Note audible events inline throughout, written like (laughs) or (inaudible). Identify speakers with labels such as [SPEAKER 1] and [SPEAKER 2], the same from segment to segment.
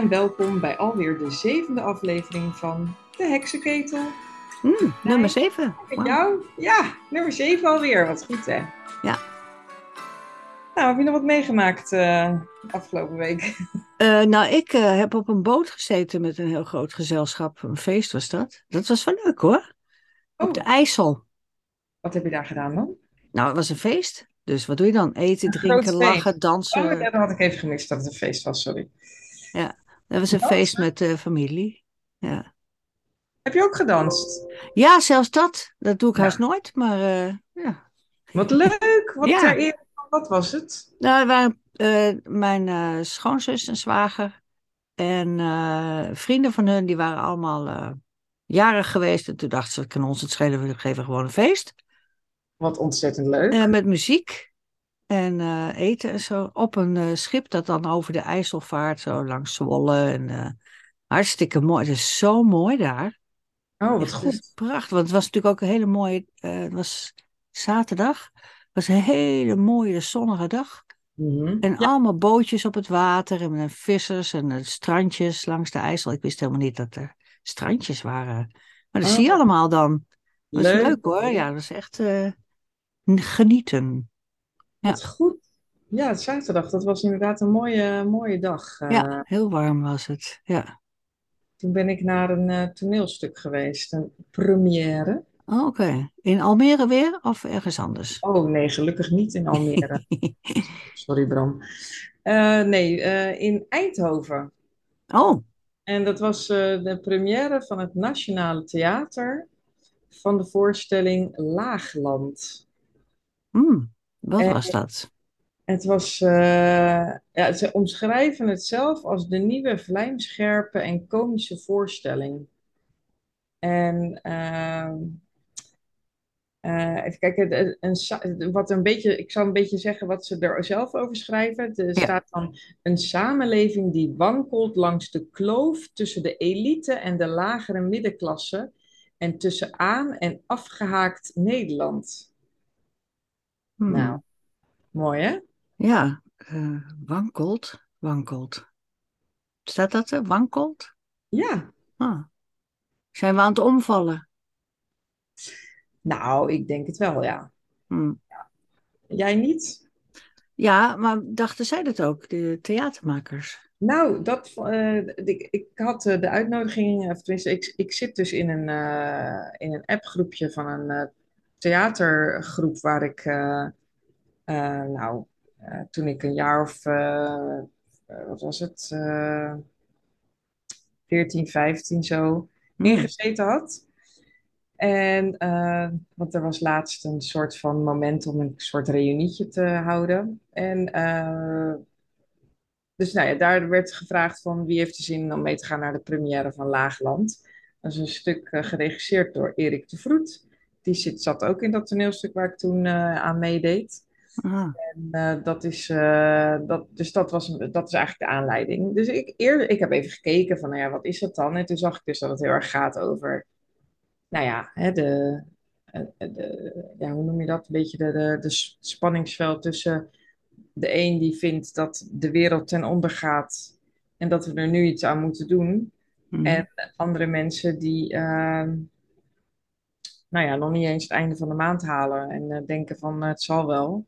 [SPEAKER 1] en welkom bij alweer de zevende aflevering van De Heksenketel.
[SPEAKER 2] Mm, nummer 7.
[SPEAKER 1] Met jou? Ja, nummer 7 alweer. Wat goed hè?
[SPEAKER 2] Ja.
[SPEAKER 1] Nou, heb je nog wat meegemaakt uh, afgelopen week?
[SPEAKER 2] Uh, (laughs) nou, ik uh, heb op een boot gezeten met een heel groot gezelschap. Een feest was dat. Dat was wel leuk hoor.
[SPEAKER 1] Oh.
[SPEAKER 2] Op de IJssel.
[SPEAKER 1] Wat heb je daar gedaan dan?
[SPEAKER 2] Nou, het was een feest. Dus wat doe je dan? Eten, drinken, lachen, dansen.
[SPEAKER 1] Oh, ja, dat had ik even gemist dat het een feest was, sorry.
[SPEAKER 2] Dat was een
[SPEAKER 1] Dansen?
[SPEAKER 2] feest met de familie. Ja.
[SPEAKER 1] Heb je ook gedanst?
[SPEAKER 2] ja, zelfs dat. Dat doe ik
[SPEAKER 1] Ja.
[SPEAKER 2] haast nooit. Maar eh, ja.
[SPEAKER 1] Wat leuk! Wat,
[SPEAKER 2] Ja.
[SPEAKER 1] ter wat was het?
[SPEAKER 2] Nou, waren eh, mijn eh, schoonzus en zwager. En eh, vrienden van hun, die waren allemaal eh, jarig geweest. En toen dachten ze, kan ons het schelen, we geven gewoon een feest.
[SPEAKER 1] Wat ontzettend leuk.
[SPEAKER 2] Eh, met muziek en eh, eten en zo. Op een eh, schip dat dan over de IJssel vaart, zo langs Zwolle. En, eh, hartstikke mooi. Het is zo mooi daar.
[SPEAKER 1] Oh, wat
[SPEAKER 2] Echt,
[SPEAKER 1] goed.
[SPEAKER 2] Prachtig, want het was natuurlijk ook een hele mooie... het was zaterdag. Het was een hele mooie zonnige dag.
[SPEAKER 1] Mhm.
[SPEAKER 2] En
[SPEAKER 1] Ja,
[SPEAKER 2] allemaal bootjes op het water en vissers en strandjes langs de IJssel. Ik wist helemaal niet dat er strandjes waren. Maar dat
[SPEAKER 1] Oh.
[SPEAKER 2] zie je allemaal dan. Dat is
[SPEAKER 1] leuk.
[SPEAKER 2] leuk hoor. Ja, dat is echt genieten. Ja.
[SPEAKER 1] Wat goed. Ja, het zaterdag, dat was inderdaad een mooie, mooie dag. Eh,
[SPEAKER 2] Ja, heel warm was het. Ja.
[SPEAKER 1] Toen ben ik naar een eh, toneelstuk geweest, een première.
[SPEAKER 2] Oh, Oké. In Almere weer of ergens anders?
[SPEAKER 1] Oh nee, gelukkig niet in Almere. (laughs) Sorry Bram. Eh, nee, eh, in Eindhoven.
[SPEAKER 2] oh,
[SPEAKER 1] En dat was eh, de première van het Nationale Theater van de voorstelling Laagland.
[SPEAKER 2] hmm, wat
[SPEAKER 1] En
[SPEAKER 2] was dat?
[SPEAKER 1] het was, eh, ja, ze omschrijven het zelf als de nieuwe vlijmscherpe en komische voorstelling. En ehm, eh, even kijken, een, wat een beetje, ik zal een beetje zeggen wat ze er zelf over schrijven. Er
[SPEAKER 2] Ja.
[SPEAKER 1] staat dan een samenleving die wankelt langs de kloof tussen de elite en de lagere middenklasse en tussen aan- en afgehaakt Nederland.
[SPEAKER 2] Hmm,
[SPEAKER 1] Nou, mooi hè?
[SPEAKER 2] Ja, eh, wankelt, wankelt. Staat dat er? Wankelt?
[SPEAKER 1] Ja,
[SPEAKER 2] Ah. Zijn we aan het omvallen?
[SPEAKER 1] nou, ik denk het wel, ja.
[SPEAKER 2] Hmm.
[SPEAKER 1] Jij niet?
[SPEAKER 2] Ja, maar dachten zij dat ook, de theatermakers?
[SPEAKER 1] Nou, dat, eh, ik, ik had eh, de uitnodiging, of tenminste, ik, ik zit dus in een, in een appgroepje van een theatergroep waar ik, eh, eh, nou, eh, toen ik een jaar of, wat was het, eh 14, 15 zo,
[SPEAKER 2] Hmm.
[SPEAKER 1] ingezeten had. En, want er was laatst een soort van moment om een soort reunietje te houden. En dus nou ja, daar werd gevraagd van wie heeft er zin om mee te gaan naar de première van Laagland. Dat is een stuk geregisseerd door Erik de Vroet. Die zit, zat ook in dat toneelstuk waar ik toen eh, aan meedeed.
[SPEAKER 2] Ah.
[SPEAKER 1] En eh, dat is, eh, dat, dus dat, was, dat is eigenlijk de aanleiding. Dus ik, eerder, ik heb even gekeken van, nou ja, wat is dat dan? En toen zag ik dus dat het heel erg gaat over, nou ja, hè, de, de, ja, hoe noem je dat? Een beetje de, de, de spanningsveld tussen de een die vindt dat de wereld ten onder gaat en dat we er nu iets aan moeten doen.
[SPEAKER 2] Mhm.
[SPEAKER 1] En andere mensen die, ehm, nou ja, nog niet eens het einde van de maand halen en eh, denken van, eh, het zal wel.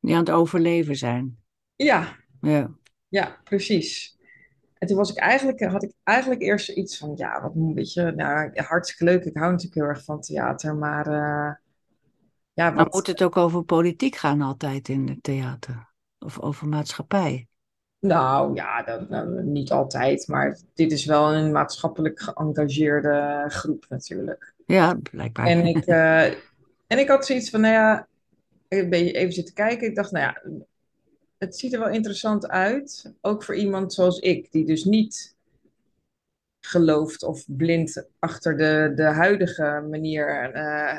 [SPEAKER 2] Die aan het overleven zijn.
[SPEAKER 1] Ja,
[SPEAKER 2] Ja.
[SPEAKER 1] Ja, precies. En toen was ik eigenlijk, had ik eigenlijk eerst iets van, ja, wat een beetje, nou, hartstikke leuk. Ik hou natuurlijk heel erg van theater, maar eh, ja,
[SPEAKER 2] Maar moet het ook over politiek gaan altijd in het theater? Of over maatschappij?
[SPEAKER 1] Nou ja, dat, nou, niet altijd, maar dit is wel een maatschappelijk geëngageerde groep natuurlijk.
[SPEAKER 2] Ja, blijkbaar.
[SPEAKER 1] En ik, eh, en ik had zoiets van, nou ja, een beetje even zitten kijken. Ik dacht, nou ja, het ziet er wel interessant uit, ook voor iemand zoals ik, die dus niet gelooft of blind achter de, de huidige manier eh,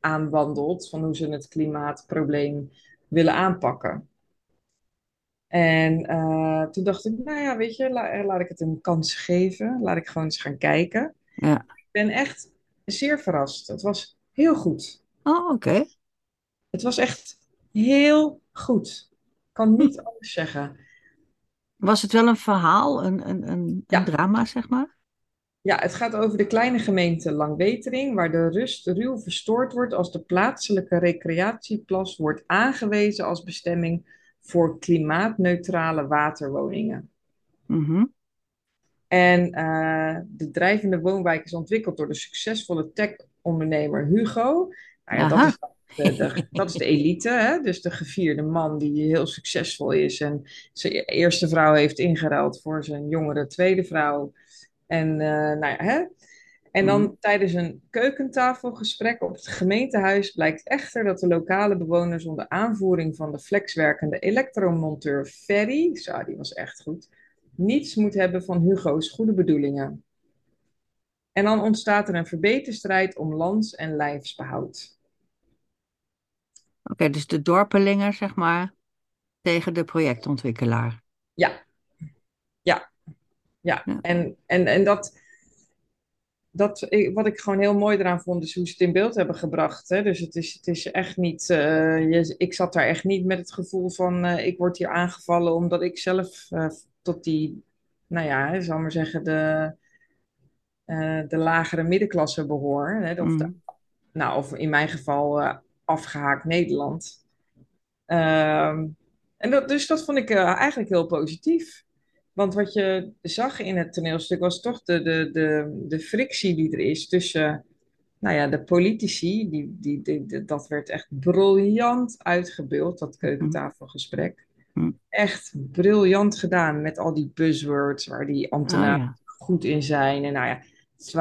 [SPEAKER 1] aanwandelt van hoe ze het klimaatprobleem willen aanpakken. En eh, toen dacht ik, nou ja, weet je, la- laat ik het een kans geven. Laat ik gewoon eens gaan kijken.
[SPEAKER 2] Ja.
[SPEAKER 1] Ik ben echt zeer verrast. Het was heel goed.
[SPEAKER 2] Oh, oké.
[SPEAKER 1] Het was echt heel goed. Ik kan niet (laughs) anders zeggen.
[SPEAKER 2] Was het wel een verhaal, een, een, een, een drama, zeg maar?
[SPEAKER 1] ja, het gaat over de kleine gemeente Langwetering, waar de rust ruw verstoord wordt als de plaatselijke recreatieplas wordt aangewezen als bestemming voor klimaatneutrale waterwoningen.
[SPEAKER 2] Mhm.
[SPEAKER 1] En eh, de drijvende woonwijk is ontwikkeld door de succesvolle tech-ondernemer Hugo. Nou ja, dat is, de, de- dat is de elite, hè? Dus de gevierde man die heel succesvol is en zijn eerste vrouw heeft ingeruild voor zijn jongere tweede vrouw. En, eh, nou ja, hè? En
[SPEAKER 2] Mhm.
[SPEAKER 1] dan tijdens een keukentafelgesprek op het gemeentehuis blijkt echter dat de lokale bewoners onder aanvoering van de flexwerkende elektromonteur Ferry, zo, die was echt goed, niets moet hebben van Hugo's goede bedoelingen. En dan ontstaat er een verbeterstrijd om lands- en lijfsbehoud.
[SPEAKER 2] Oké, dus de dorpelingen, zeg maar, tegen de projectontwikkelaar.
[SPEAKER 1] Ja, ja, ja.
[SPEAKER 2] Ja.
[SPEAKER 1] En, en, en dat, dat, wat ik gewoon heel mooi eraan vond, is hoe ze het in beeld hebben gebracht. Hè? Dus het is, het is echt niet, eh, je, ik zat daar echt niet met het gevoel van, eh, ik word hier aangevallen omdat ik zelf eh, tot die, nou ja, zal maar zeggen, de, de lagere middenklasse behoor. Hè? Of, de,
[SPEAKER 2] Mhm.
[SPEAKER 1] nou, of in mijn geval eh, afgehaakt Nederland. Ehm, en dat, dus dat vond ik eigenlijk heel positief. Want wat je zag in het toneelstuk was toch de, de, de, de frictie die er is tussen nou ja, de politici. Die, die, die, dat werd echt briljant uitgebeeld, dat keukentafelgesprek.
[SPEAKER 2] Mhm.
[SPEAKER 1] Echt briljant gedaan met al die buzzwords waar die
[SPEAKER 2] Ah
[SPEAKER 1] ambtenaren
[SPEAKER 2] ja.
[SPEAKER 1] goed in zijn. En nou ja,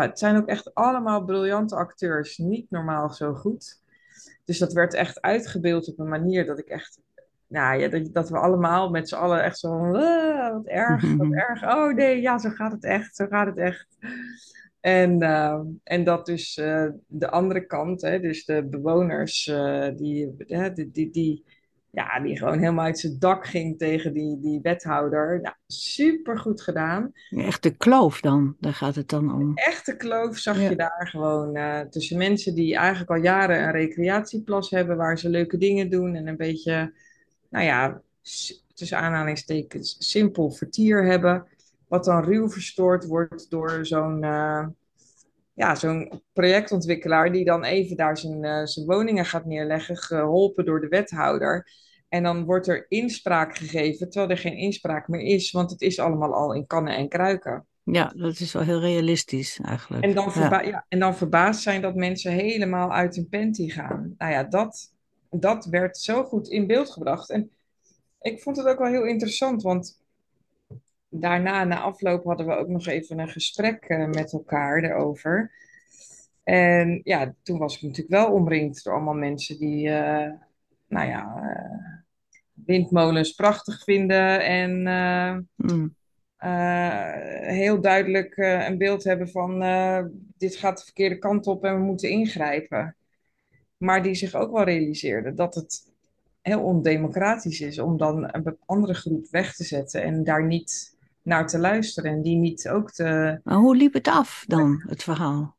[SPEAKER 1] het zijn ook echt allemaal briljante acteurs. Niet normaal zo goed. Dus dat werd echt uitgebeeld op een manier dat ik echt, nou ja, dat, dat we allemaal met z'n allen echt zo van, "Ah, wat erg, wat (laughs) erg. Oh nee, ja, zo gaat het echt, zo gaat het echt. En, eh, en dat dus eh, de andere kant, hè, dus de bewoners, eh, die, die, die, die, ja, die gewoon helemaal uit zijn dak ging tegen die, die wethouder. Nou, super goed gedaan
[SPEAKER 2] Echt de kloof dan, daar gaat het dan om.
[SPEAKER 1] echte kloof zag je daar gewoon eh, tussen mensen die eigenlijk al jaren een recreatieplas hebben waar ze leuke dingen doen en een beetje, nou ja, tussen aanhalingstekens simpel vertier hebben, wat dan ruw verstoord wordt door zo'n eh, ja, zo'n projectontwikkelaar die dan even daar zijn, eh, zijn woningen gaat neerleggen, geholpen door de wethouder. En dan wordt er inspraak gegeven, terwijl er geen inspraak meer is, want het is allemaal al in kannen en kruiken.
[SPEAKER 2] Ja, dat is wel heel realistisch
[SPEAKER 1] En
[SPEAKER 2] eigenlijk.
[SPEAKER 1] dan,
[SPEAKER 2] Ja.
[SPEAKER 1] verba ja, en dan verbaasd zijn dat mensen helemaal uit hun panty gaan. Nou ja, dat, dat werd zo goed in beeld gebracht. En ik vond het ook wel heel interessant, want daarna, na afloop, hadden we ook nog even een gesprek eh, met elkaar erover. En ja, toen was ik natuurlijk wel omringd door allemaal mensen die, eh, nou ja, eh, windmolens prachtig vinden en eh,
[SPEAKER 2] Mm.
[SPEAKER 1] eh, heel duidelijk een beeld hebben van dit gaat de verkeerde kant op en we moeten ingrijpen. Maar die zich ook wel realiseerden dat het heel ondemocratisch is om dan een andere groep weg te zetten en daar niet naar te luisteren en die niet ook te...
[SPEAKER 2] Maar hoe liep het af dan, het verhaal?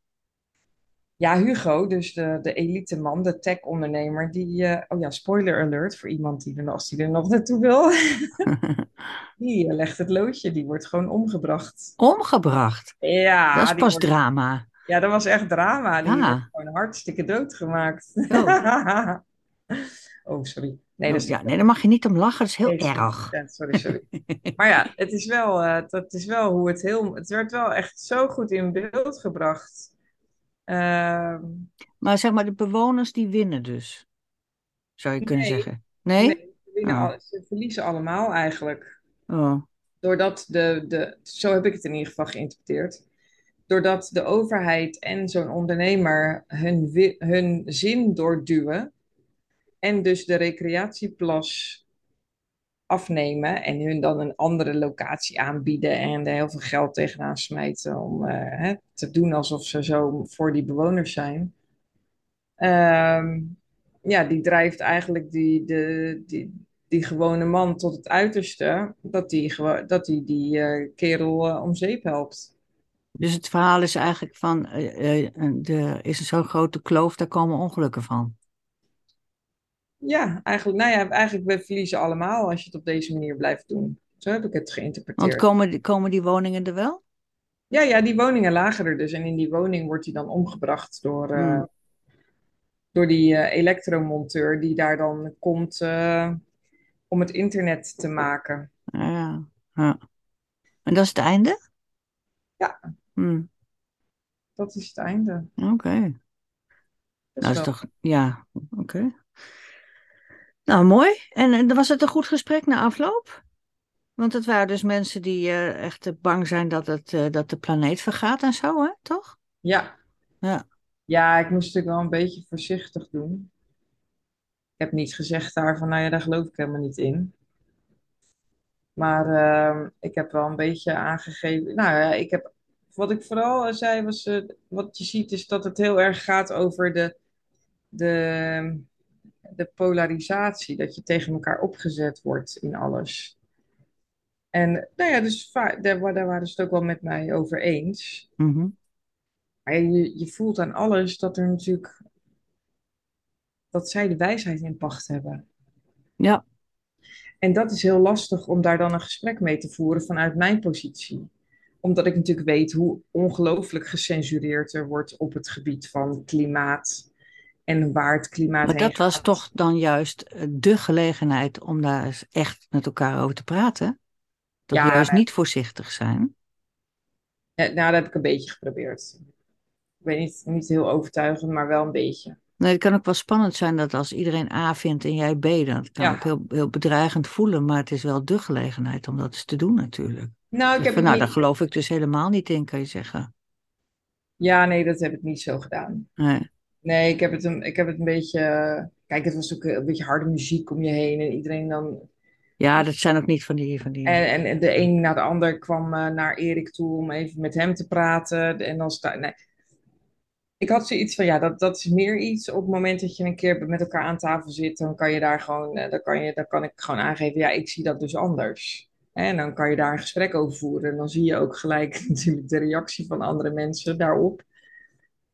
[SPEAKER 1] Ja, Hugo, dus de, de elite man, de tech-ondernemer, die... eh, oh ja, spoiler alert voor iemand die er, als die er nog naartoe wil. (laughs) Die eh, legt het loodje, die wordt gewoon omgebracht.
[SPEAKER 2] Omgebracht. Dat
[SPEAKER 1] Ja,
[SPEAKER 2] is
[SPEAKER 1] die
[SPEAKER 2] pas
[SPEAKER 1] wordt
[SPEAKER 2] drama.
[SPEAKER 1] Ja, dat was echt drama. Die werd
[SPEAKER 2] Ja.
[SPEAKER 1] gewoon hartstikke doodgemaakt.
[SPEAKER 2] Oh. (laughs)
[SPEAKER 1] Oh, sorry. Nee,
[SPEAKER 2] Oh,
[SPEAKER 1] dat is
[SPEAKER 2] ja, nee, daar mag je niet om lachen. Dat is heel
[SPEAKER 1] nee,
[SPEAKER 2] erg.
[SPEAKER 1] Ja, sorry, sorry. (laughs) Maar ja, het is wel, eh, dat is wel hoe het heel... Het werd wel echt zo goed in beeld gebracht. Ehm,
[SPEAKER 2] Maar zeg maar, de bewoners die winnen dus, zou je kunnen zeggen. Nee?
[SPEAKER 1] nee, ze, winnen
[SPEAKER 2] Oh,
[SPEAKER 1] al, ze verliezen allemaal eigenlijk.
[SPEAKER 2] oh.
[SPEAKER 1] Doordat de, de... Zo heb ik het in ieder geval geïnterpreteerd. Doordat de overheid en zo'n ondernemer hun, hun zin doorduwen... En dus de recreatieplas afnemen en hun dan een andere locatie aanbieden en er heel veel geld tegenaan smijten om eh, te doen alsof ze zo voor die bewoners zijn. Ehm, ja, die drijft eigenlijk die, de, die, die gewone man tot het uiterste, dat die, dat die, die eh, kerel eh, om zeep helpt.
[SPEAKER 2] Dus het verhaal is eigenlijk van, eh, eh, er is zo'n grote kloof, daar komen ongelukken van.
[SPEAKER 1] Ja, eigenlijk, nou ja, eigenlijk we verliezen allemaal als je het op deze manier blijft doen. Zo heb ik het
[SPEAKER 2] Want
[SPEAKER 1] geïnterpreteerd.
[SPEAKER 2] komen, die- komen die woningen er wel?
[SPEAKER 1] Ja, ja, die woningen lagen er dus. En in die woning wordt hij dan omgebracht door, eh,
[SPEAKER 2] Hmm.
[SPEAKER 1] door die elektromonteur die daar dan komt om het internet te maken.
[SPEAKER 2] Ja, ja. En dat is het einde?
[SPEAKER 1] Ja.
[SPEAKER 2] Hmm,
[SPEAKER 1] Dat is het einde.
[SPEAKER 2] Oké.
[SPEAKER 1] Dus
[SPEAKER 2] Nou, is toch, ja, oké. Nou, mooi. En, en was het een goed gesprek na afloop? Want het waren dus mensen die eh, echt eh, bang zijn dat, het, eh, dat de planeet vergaat en zo, hè? Toch?
[SPEAKER 1] Ja.
[SPEAKER 2] Ja.
[SPEAKER 1] Ja, ik moest natuurlijk wel een beetje voorzichtig doen. Ik heb niet gezegd daar van, nou ja, daar geloof ik helemaal niet in. Maar ehm, ik heb wel een beetje aangegeven. Nou ja, ik heb, wat ik vooral zei was, eh, wat je ziet is dat het heel erg gaat over de, de, de polarisatie. Dat je tegen elkaar opgezet wordt in alles. En nou ja, dus daar, daar waren ze het ook wel met mij over eens.
[SPEAKER 2] Mhm.
[SPEAKER 1] Maar je, je voelt aan alles dat er natuurlijk, dat zij de wijsheid in pacht hebben.
[SPEAKER 2] Ja,
[SPEAKER 1] En dat is heel lastig om daar dan een gesprek mee te voeren vanuit mijn positie. Omdat ik natuurlijk weet hoe ongelooflijk gecensureerd er wordt op het gebied van klimaat en waar het klimaat
[SPEAKER 2] maar dat was
[SPEAKER 1] gaat.
[SPEAKER 2] toch dan juist eh, de gelegenheid om daar eens echt met elkaar over te praten? Dat
[SPEAKER 1] Ja,
[SPEAKER 2] juist
[SPEAKER 1] nee.
[SPEAKER 2] niet voorzichtig zijn.
[SPEAKER 1] Ja, nou, dat heb ik een beetje geprobeerd. Ik weet niet, niet heel overtuigend, maar wel een beetje.
[SPEAKER 2] Nee, het kan ook wel spannend zijn dat als iedereen A vindt en jij B, dan kan
[SPEAKER 1] Ja.
[SPEAKER 2] ook heel, heel bedreigend voelen. Maar het is wel de gelegenheid om dat eens te doen natuurlijk.
[SPEAKER 1] Nou, ik
[SPEAKER 2] Zeg
[SPEAKER 1] heb
[SPEAKER 2] van, nou, daar geloof ik dus helemaal niet in, kan je zeggen.
[SPEAKER 1] Ja, nee, dat heb ik niet zo gedaan.
[SPEAKER 2] Nee.
[SPEAKER 1] Nee, ik heb het een, ik heb het een beetje... Kijk, het was ook een beetje harde muziek om je heen en iedereen dan
[SPEAKER 2] Ja, dat zijn ook niet van die... Van die...
[SPEAKER 1] En, en, de een na de ander kwam eh, naar Erik toe om even met hem te praten. En dan sta, nee. Ik had zoiets van, ja, dat, dat is meer iets. Op het moment dat je een keer met elkaar aan tafel zit, dan kan je daar gewoon, eh, dan kan je, dan kan ik gewoon aangeven, ja, ik zie dat dus anders. En dan kan je daar een gesprek over voeren. En dan zie je ook gelijk (laughs) natuurlijk de reactie van andere mensen daarop.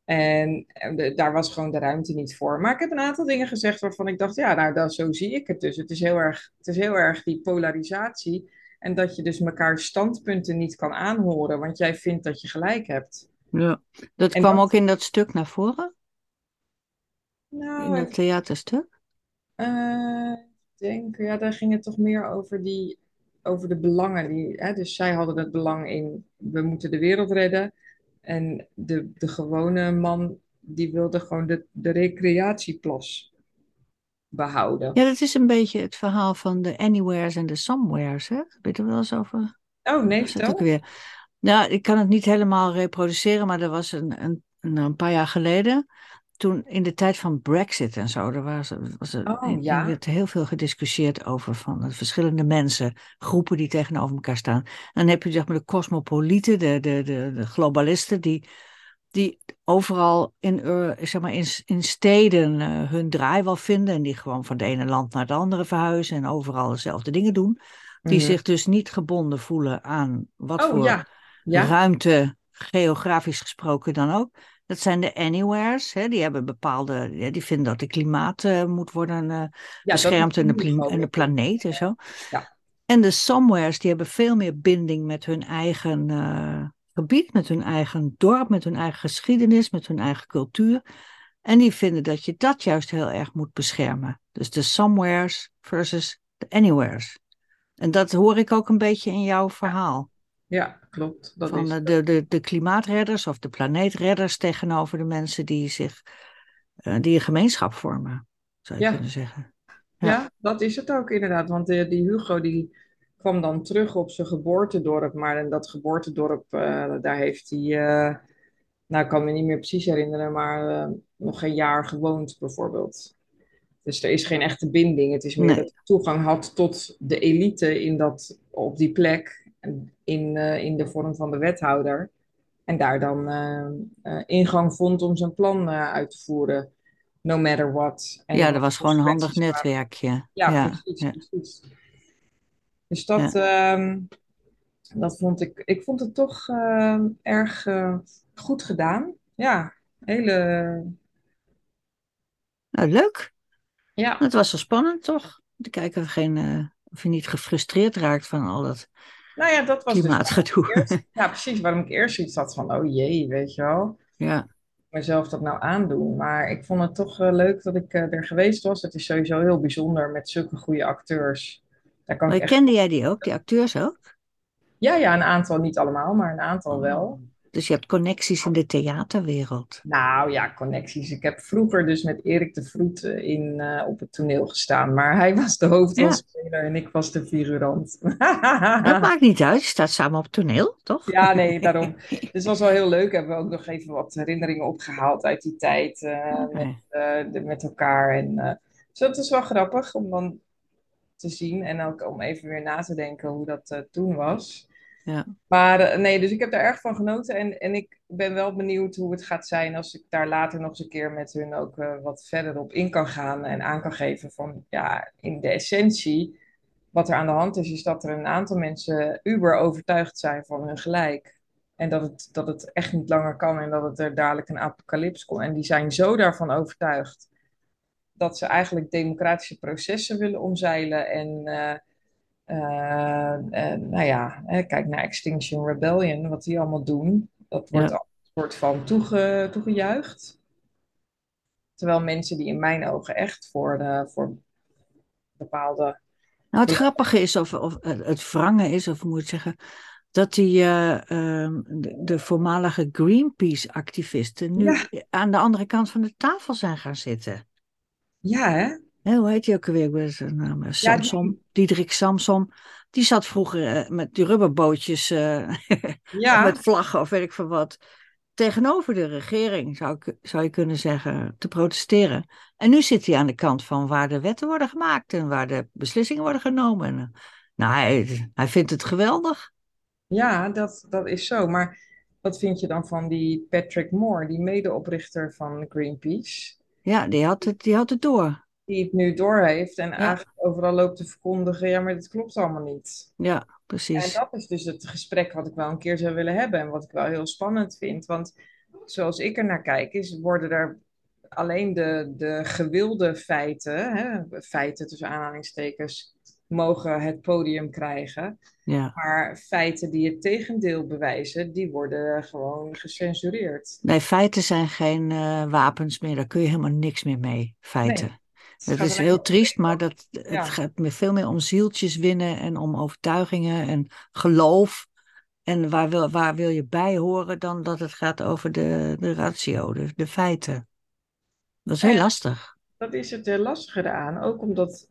[SPEAKER 1] En, en de- daar was gewoon de ruimte niet voor. Maar ik heb een aantal dingen gezegd waarvan ik dacht, ja, nou, dat, zo zie ik het dus. Het is heel erg, het is heel erg die polarisatie. En dat je dus elkaar standpunten niet kan aanhoren, want jij vindt dat je gelijk hebt.
[SPEAKER 2] Ja. Dat
[SPEAKER 1] En
[SPEAKER 2] kwam
[SPEAKER 1] dat-
[SPEAKER 2] ook in dat stuk naar voren, in
[SPEAKER 1] Nou,
[SPEAKER 2] dat
[SPEAKER 1] ik
[SPEAKER 2] theaterstuk.
[SPEAKER 1] eh, denk, ja, daar ging het toch meer over die, over de belangen. Die, hè, dus zij hadden het belang in, we moeten de wereld redden. En de, de gewone man, die wilde gewoon de, de recreatieplas behouden.
[SPEAKER 2] Ja, dat is een beetje het verhaal van de anywheres en de somewheres, hè? Weet je er wel eens over?
[SPEAKER 1] Oh, nee,
[SPEAKER 2] dat ook weer? Nou, ik kan het niet helemaal reproduceren, maar er was een, een, een paar jaar geleden, toen in de tijd van Brexit en zo, er was, was er,
[SPEAKER 1] Oh,
[SPEAKER 2] er
[SPEAKER 1] ja.
[SPEAKER 2] werd heel veel gediscussieerd over van de verschillende mensen, groepen die tegenover elkaar staan. En dan heb je zeg maar de cosmopolieten, de, de, de, de globalisten, die, die overal in, ur- zeg maar in, in steden eh, hun draai wel vinden en die gewoon van het ene land naar het andere verhuizen en overal dezelfde dingen doen. Die
[SPEAKER 1] Mhm.
[SPEAKER 2] zich dus niet gebonden voelen aan wat
[SPEAKER 1] Oh,
[SPEAKER 2] voor
[SPEAKER 1] ja. Ja.
[SPEAKER 2] ruimte, geografisch gesproken dan ook. Dat zijn de anywheres, hè, die hebben bepaalde, ja, die vinden dat de klimaat eh, moet worden eh, beschermd en de, en planeet en zo.
[SPEAKER 1] Ja.
[SPEAKER 2] En de somewheres, die hebben veel meer binding met hun eigen eh, gebied, met hun eigen dorp, met hun eigen geschiedenis, met hun eigen cultuur. En die vinden dat je dat juist heel erg moet beschermen. Dus de somewheres versus de anywheres. En dat hoor ik ook een beetje in jouw verhaal.
[SPEAKER 1] Ja, klopt. Dat
[SPEAKER 2] Van
[SPEAKER 1] is
[SPEAKER 2] de, de, de klimaatredders of de planeetredders tegenover de mensen die zich eh, die een gemeenschap vormen, zou je
[SPEAKER 1] Ja.
[SPEAKER 2] kunnen zeggen.
[SPEAKER 1] Ja.
[SPEAKER 2] Ja.
[SPEAKER 1] dat is het ook inderdaad. Want die, die Hugo die kwam dan terug op zijn geboortedorp. Maar in dat geboortedorp, eh, daar heeft hij, eh, nou ik kan me niet meer precies herinneren, maar nog geen jaar gewoond bijvoorbeeld. Dus er is geen echte binding. Het is meer
[SPEAKER 2] Nee.
[SPEAKER 1] dat hij toegang had tot de elite in dat, op die plek. In, eh, in de vorm van de wethouder. En daar dan eh, eh, ingang vond om zijn plan uit te voeren. No matter what. En
[SPEAKER 2] ja, dat was gewoon een handig netwerkje.
[SPEAKER 1] Ja,
[SPEAKER 2] ja,
[SPEAKER 1] precies,
[SPEAKER 2] ja.
[SPEAKER 1] precies. Dus dat, ehm, dat vond ik, ik vond het toch ehm, erg goed gedaan. Ja, hele,
[SPEAKER 2] Nou, leuk.
[SPEAKER 1] ja,
[SPEAKER 2] Het was wel spannend, toch? Te kijken of geen, of je niet gefrustreerd raakt van al dat
[SPEAKER 1] Nou ja, dat was dus eerst, ja, precies, waarom ik eerst iets had van, oh jee, weet je wel.
[SPEAKER 2] Ja,
[SPEAKER 1] mezelf dat nou aandoen. Maar ik vond het toch eh, leuk dat ik eh, er geweest was. Het is sowieso heel bijzonder met zulke goede acteurs. Daar kan ik echt...
[SPEAKER 2] kende jij die ook, die acteurs ook?
[SPEAKER 1] Ja, ja, een aantal, niet allemaal, maar een aantal
[SPEAKER 2] Oh.
[SPEAKER 1] wel.
[SPEAKER 2] Dus je hebt connecties in de theaterwereld.
[SPEAKER 1] Nou ja, connecties. Ik heb vroeger dus met Erik de Vroet eh, in, eh, op het toneel gestaan. Maar hij was de hoofdrolspeler en ik was de figurant.
[SPEAKER 2] Dat maakt niet uit, je staat samen op het toneel, toch?
[SPEAKER 1] Ja, nee, daarom. Dus het was wel heel leuk. Hebben we ook nog even wat herinneringen opgehaald uit die tijd eh, met, de- met elkaar. En, dus dat is wel grappig om dan te zien en ook om even weer na te denken hoe dat toen was.
[SPEAKER 2] Ja.
[SPEAKER 1] Maar eh, nee, dus ik heb daar erg van genoten en, en ik ben wel benieuwd hoe het gaat zijn als ik daar later nog eens een keer met hun ook eh, wat verder op in kan gaan en aan kan geven van ja, in de essentie, wat er aan de hand is, is dat er een aantal mensen uber overtuigd zijn van hun gelijk. En dat het, dat het echt niet langer kan en dat het er dadelijk een apocalyps komt. En die zijn zo daarvan overtuigd dat ze eigenlijk democratische processen willen omzeilen. En eh, nou ja, hè, kijk naar Extinction Rebellion, wat die allemaal doen. Dat wordt
[SPEAKER 2] Ja.
[SPEAKER 1] al een soort van toege, toegejuicht. Terwijl mensen die in mijn ogen echt voor, de, voor bepaalde.
[SPEAKER 2] Nou, het grappige is, of, of het het wrange is, of moet ik zeggen, dat die, eh, ehm, de, de voormalige Greenpeace-activisten nu aan de andere kant van de tafel zijn gaan zitten.
[SPEAKER 1] Ja, hè?
[SPEAKER 2] Hè, hoe heet die ook alweer? Ik ben zijn naam. eh,
[SPEAKER 1] Ja, die-
[SPEAKER 2] Samson, Diederik Samson. Die zat vroeger eh, met die rubberbootjes eh, (laughs)
[SPEAKER 1] Ja,
[SPEAKER 2] met vlaggen of weet ik veel wat. Tegenover de regering, zou, ik, zou je kunnen zeggen, te protesteren. En nu zit hij aan de kant van waar de wetten worden gemaakt en waar de beslissingen worden genomen. En, nou, hij, hij vindt het geweldig.
[SPEAKER 1] ja dat, dat is zo. Maar wat vind je dan van die Patrick Moore, die medeoprichter van Greenpeace?
[SPEAKER 2] Ja, die had het, die had het door.
[SPEAKER 1] Die het nu doorheeft en eigenlijk overal loopt te verkondigen, ja, maar dit klopt allemaal niet.
[SPEAKER 2] Ja,
[SPEAKER 1] En
[SPEAKER 2] precies.
[SPEAKER 1] dat is dus het gesprek wat ik wel een keer zou willen hebben en wat ik wel heel spannend vind. Want zoals ik er naar kijk, is, worden er alleen de, de gewilde feiten, hè, feiten tussen aanhalingstekens, mogen het podium krijgen.
[SPEAKER 2] Ja.
[SPEAKER 1] Maar feiten die het tegendeel bewijzen, die worden gewoon gecensureerd.
[SPEAKER 2] Nee, feiten zijn geen eh, wapens meer. Daar kun je helemaal niks meer mee, feiten.
[SPEAKER 1] Nee,
[SPEAKER 2] Dat
[SPEAKER 1] gaat
[SPEAKER 2] is heel triest, maar dat, het
[SPEAKER 1] Ja.
[SPEAKER 2] gaat me veel meer om zieltjes winnen en om overtuigingen en geloof. En waar wil, waar wil je bij horen dan dat het gaat over de, de ratio, de, de feiten. Dat is heel
[SPEAKER 1] En-
[SPEAKER 2] lastig.
[SPEAKER 1] Dat is het eh, lastige eraan, ook omdat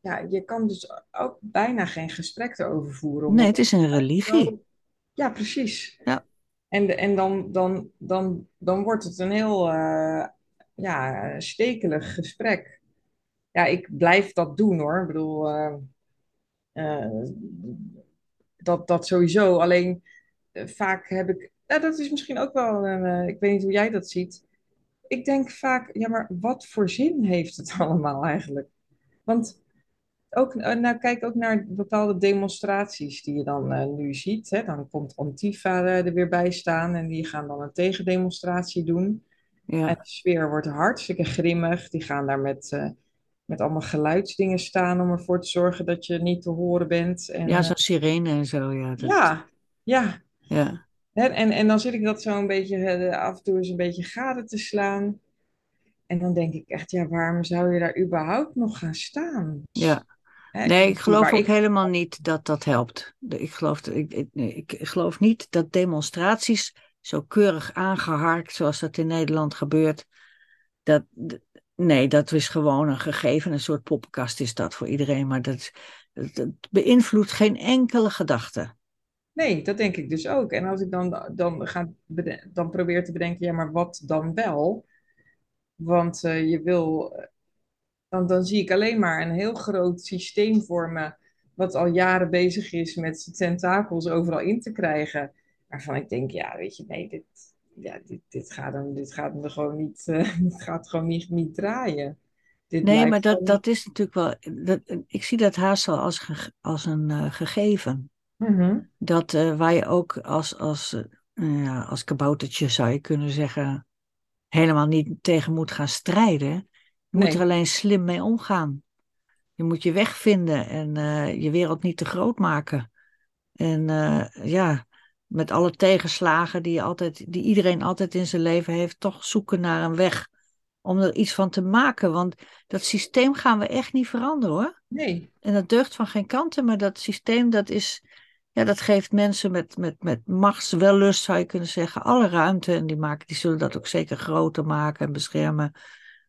[SPEAKER 1] ja, je kan dus ook bijna geen gesprek erover voeren.
[SPEAKER 2] Nee, het is een religie.
[SPEAKER 1] Ja, precies.
[SPEAKER 2] Ja.
[SPEAKER 1] En, en dan, dan, dan, dan wordt het een heel eh, ja, stekelig gesprek. Ja, ik blijf dat doen hoor. Ik bedoel, eh, eh, dat, dat sowieso. Alleen eh, vaak heb ik. Ja, dat is misschien ook wel. een, ik weet niet hoe jij dat ziet. Ik denk vaak, ja, maar wat voor zin heeft het (laughs) allemaal eigenlijk? Want ook, nou, kijk ook naar bepaalde demonstraties die je dan nu ziet. Hè. Dan komt Antifa er weer bij staan en die gaan dan een tegendemonstratie doen. En
[SPEAKER 2] Ja,
[SPEAKER 1] de sfeer wordt hartstikke grimmig. Die gaan daar met, met allemaal geluidsdingen staan om ervoor te zorgen dat je niet te horen bent. En,
[SPEAKER 2] ja
[SPEAKER 1] eh,
[SPEAKER 2] zo'n sirene en zo. Ja, dat,
[SPEAKER 1] ja, ja.
[SPEAKER 2] ja.
[SPEAKER 1] Hè, En, en dan zit ik dat zo een beetje eh, af en toe eens een beetje gade te slaan. En dan denk ik echt, ja, waarom zou je daar überhaupt nog gaan staan?
[SPEAKER 2] ja. Nee, ik geloof ook
[SPEAKER 1] ik-
[SPEAKER 2] helemaal niet dat dat helpt. Ik geloof, ik, ik, ik geloof niet dat demonstraties zo keurig aangeharkt zoals dat in Nederland gebeurt. Dat, nee, dat is gewoon een gegeven, een soort poppenkast is dat voor iedereen. Maar dat, beïnvloedt geen enkele gedachte.
[SPEAKER 1] Nee, dat denk ik dus ook. En als ik dan, dan, ga dan probeer te bedenken, ja, maar wat dan wel? Want eh, je wil, dan, dan zie ik alleen maar een heel groot systeem vormen, wat al jaren bezig is met zijn tentakels overal in te krijgen. Waarvan ik denk, ja, weet je, nee, dit, ja, dit, dit gaat hem, dit gaat er gewoon niet, (laughs) dit gaat gewoon niet, niet draaien. Dit
[SPEAKER 2] Nee, maar dat, dat is natuurlijk wel. Dat, ik zie dat haast wel als, ge- als een eh, gegeven.
[SPEAKER 1] Mhm.
[SPEAKER 2] Dat eh, waar je ook als, als, nou ja, als kaboutertje zou je kunnen zeggen, helemaal niet tegen moet gaan strijden. Je moet er alleen slim mee omgaan. Je moet je weg vinden en je wereld niet te groot maken. En ja, met alle tegenslagen die, je altijd, die iedereen altijd in zijn leven heeft, toch zoeken naar een weg om er iets van te maken. Want dat systeem gaan we echt niet veranderen hoor.
[SPEAKER 1] Nee.
[SPEAKER 2] En dat deugt van geen kanten, maar dat systeem dat is, ja, dat geeft mensen met, met, met machtswellust, zou je kunnen zeggen, alle ruimte. En die, maken, die zullen dat ook zeker groter maken en beschermen.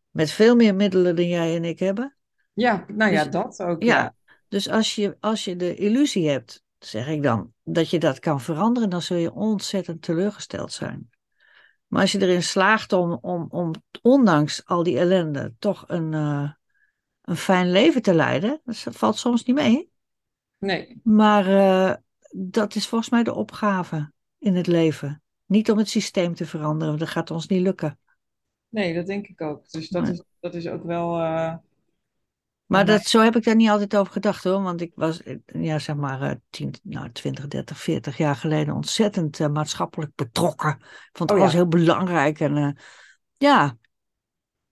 [SPEAKER 2] Met veel meer middelen dan jij en ik hebben.
[SPEAKER 1] Ja, nou ja,
[SPEAKER 2] Dus-
[SPEAKER 1] dat ook.
[SPEAKER 2] Ja,
[SPEAKER 1] Ja.
[SPEAKER 2] dus als je, als je de illusie hebt, zeg ik dan, dat je dat kan veranderen, dan zul je ontzettend teleurgesteld zijn. Maar als je erin slaagt om, om, om ondanks al die ellende toch een, eh, een fijn leven te leiden, dat valt soms niet mee.
[SPEAKER 1] Nee.
[SPEAKER 2] Maar eh, dat is volgens mij de opgave in het leven. Niet om het systeem te veranderen, dat gaat ons niet lukken.
[SPEAKER 1] Nee, dat denk ik ook. Dus dat
[SPEAKER 2] Nee.
[SPEAKER 1] is, dat is ook wel. eh,
[SPEAKER 2] Maar dat, zo heb ik daar niet altijd over gedacht hoor. Want ik was, eh, ja, zeg maar, eh, 10, nou, 20, 30, 40 jaar geleden ontzettend eh, maatschappelijk betrokken. Ik vond
[SPEAKER 1] Oh,
[SPEAKER 2] alles
[SPEAKER 1] ja.
[SPEAKER 2] heel belangrijk. En eh, ja,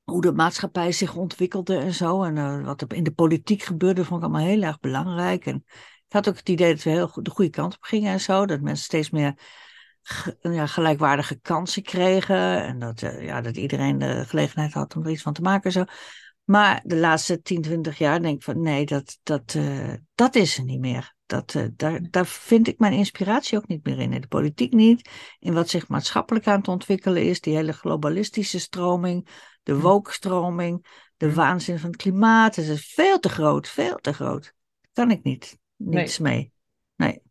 [SPEAKER 2] hoe de maatschappij zich ontwikkelde en zo. En eh, wat er in de politiek gebeurde, vond ik allemaal heel erg belangrijk. En ik had ook het idee dat we heel goed de goede kant op gingen en zo. Dat mensen steeds meer ja, gelijkwaardige kansen kregen. En dat, eh, ja, dat iedereen de gelegenheid had om er iets van te maken en zo. Maar de laatste 10, 20 jaar denk ik van nee, dat, dat, eh, dat is er niet meer. Dat, eh, daar, daar vind ik mijn inspiratie ook niet meer in. In de politiek niet. In wat zich maatschappelijk aan het ontwikkelen is. Die hele globalistische stroming. De woke-stroming. De waanzin van het klimaat. Het is veel te groot. Veel te groot. Kan ik niet. Niets mee. Nee.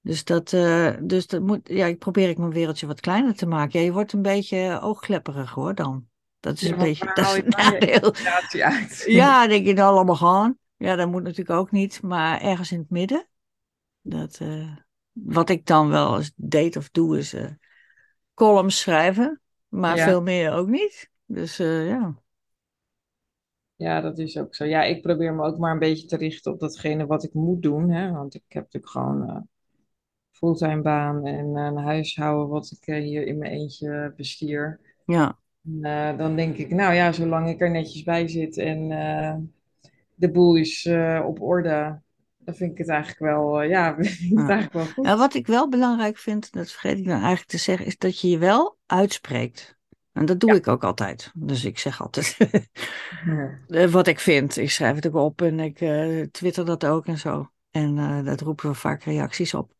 [SPEAKER 2] Dus dat, eh, dus dat moet, ja, ik probeer ik mijn wereldje wat kleiner te maken. Ja, je wordt een beetje oogklepperig hoor dan. Dat is
[SPEAKER 1] Ja,
[SPEAKER 2] een beetje, dat is een
[SPEAKER 1] dan
[SPEAKER 2] nadeel.
[SPEAKER 1] uit? (laughs)
[SPEAKER 2] Ja, denk je nou allemaal gaan. Ja, dat moet natuurlijk ook niet, maar ergens in het midden. Dat, eh, wat ik dan wel eens deed of doe, is eh, columns schrijven, maar
[SPEAKER 1] Ja.
[SPEAKER 2] veel meer ook niet. Dus eh, ja.
[SPEAKER 1] Ja, dat is ook zo. Ja, ik probeer me ook maar een beetje te richten op datgene wat ik moet doen. Hè? Want ik heb natuurlijk gewoon fulltime baan en een huishouden wat ik hier in mijn eentje bestier.
[SPEAKER 2] Ja,
[SPEAKER 1] Eh, dan denk ik, nou ja, zolang ik er netjes bij zit en eh, de boel is eh, op orde, dan vind ik het eigenlijk wel, ja, (laughs) vind ik het eigenlijk wel goed.
[SPEAKER 2] Ja, wat ik wel belangrijk vind, dat vergeet ik dan eigenlijk te zeggen, is dat je je wel uitspreekt. En dat doe
[SPEAKER 1] Ja.
[SPEAKER 2] ik ook altijd. Dus ik zeg altijd
[SPEAKER 1] Ja. (laughs)
[SPEAKER 2] wat ik vind. Ik schrijf het ook op en ik twitter dat ook en zo. En dat roepen we vaak reacties op.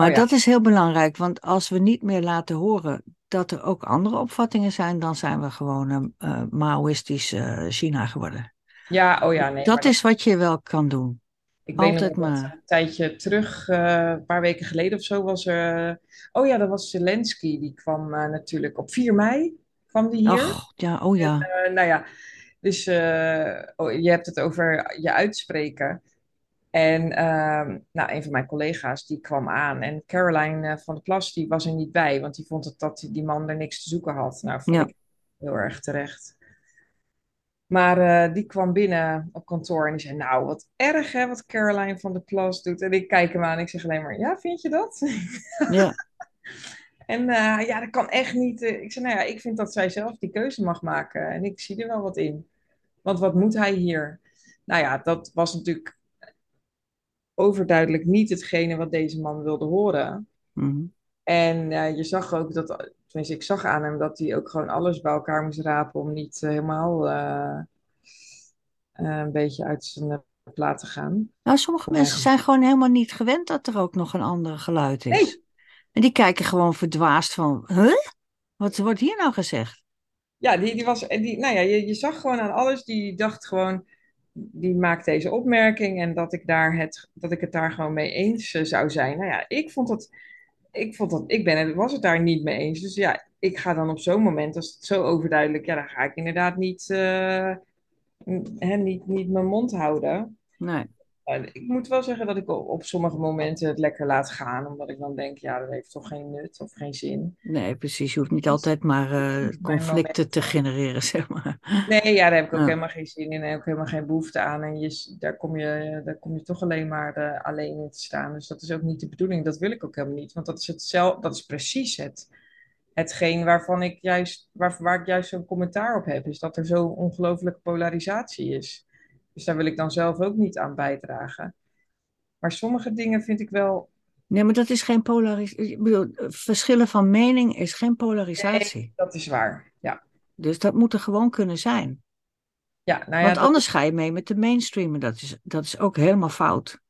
[SPEAKER 2] Maar
[SPEAKER 1] Oh ja.
[SPEAKER 2] dat is heel belangrijk, want als we niet meer laten horen dat er ook andere opvattingen zijn, dan zijn we gewoon een eh, Maoïstisch eh, China geworden.
[SPEAKER 1] Ja, oh ja, nee.
[SPEAKER 2] dat
[SPEAKER 1] maar
[SPEAKER 2] is wat je wel kan doen.
[SPEAKER 1] Ik weet
[SPEAKER 2] Altijd
[SPEAKER 1] nog dat
[SPEAKER 2] maar.
[SPEAKER 1] een tijdje terug, eh, een paar weken geleden of zo, was er. oh ja, dat was Zelensky. Die kwam natuurlijk op 4 mei. Kwam die hier.
[SPEAKER 2] Ach, ja, oh ja.
[SPEAKER 1] Nou ja, dus oh, je hebt het over je uitspreken. En ehm, nou, een van mijn collega's die kwam aan. En Caroline eh, van der Plas die was er niet bij, want die vond het dat die man er niks te zoeken had. Nou, vond
[SPEAKER 2] Ja.
[SPEAKER 1] ik heel erg terecht. Maar eh, die kwam binnen op kantoor en die zei: Nou, wat erg hè, wat Caroline van der Plas doet. En ik kijk hem aan en ik zeg alleen maar: Ja, vind je dat? (laughs)
[SPEAKER 2] Ja,
[SPEAKER 1] En eh, ja, dat kan echt niet. Ik zei: Nou ja, ik vind dat zij zelf die keuze mag maken. En ik zie er wel wat in. Want wat moet hij hier? Nou ja, dat was natuurlijk overduidelijk niet hetgene wat deze man wilde horen.
[SPEAKER 2] mhm.
[SPEAKER 1] En eh, je zag ook dat, tenminste, ik zag aan hem dat hij ook gewoon alles bij elkaar moest rapen om niet eh, helemaal eh, eh, een beetje uit zijn plaat te gaan.
[SPEAKER 2] Nou, sommige
[SPEAKER 1] Ja.
[SPEAKER 2] mensen zijn gewoon helemaal niet gewend dat er ook nog een ander geluid is.
[SPEAKER 1] Nee.
[SPEAKER 2] En die kijken gewoon verdwaasd van, huh? Wat wordt hier nou gezegd?
[SPEAKER 1] Ja, die, die was, en die, nou ja, je, je zag gewoon aan alles, die dacht gewoon, die maakt deze opmerking en dat ik, daar het, dat ik het daar gewoon mee eens eh, zou zijn. Nou ja, ik vond dat, ik vond dat, ik ben het, was het daar niet mee eens. Dus ja, ik ga dan op zo'n moment, als het zo overduidelijk, ja, dan ga ik inderdaad niet, hè, niet, niet mijn mond houden.
[SPEAKER 2] Nee,
[SPEAKER 1] Uh, ik moet wel zeggen dat ik op, sommige momenten het lekker laat gaan, omdat ik dan denk, ja, dat heeft toch geen nut of geen zin.
[SPEAKER 2] nee, precies. Je hoeft niet altijd maar eh, conflicten te genereren, (laughs) zeg maar.
[SPEAKER 1] Nee, ja, daar heb ik ook
[SPEAKER 2] Ja.
[SPEAKER 1] helemaal geen zin in en ook helemaal geen behoefte aan. En je, daar, kom je, daar kom je toch alleen maar eh, alleen in te staan. Dus dat is ook niet de bedoeling. Dat wil ik ook helemaal niet. Want dat is, hetzelfde, dat is precies het, hetgeen waarvan ik juist, waar, waar ik juist zo'n commentaar op heb. Is dat er zo'n ongelooflijke polarisatie is. Dus daar wil ik dan zelf ook niet aan bijdragen. Maar sommige dingen vind ik wel.
[SPEAKER 2] Nee, maar dat is geen polarisatie. Ik bedoel, verschillen van mening is geen polarisatie.
[SPEAKER 1] Nee, dat is waar. Ja.
[SPEAKER 2] Dus dat moet er gewoon kunnen zijn.
[SPEAKER 1] Ja, nou ja,
[SPEAKER 2] Want
[SPEAKER 1] dat-
[SPEAKER 2] anders ga je mee met de mainstream en dat is, dat is ook helemaal fout.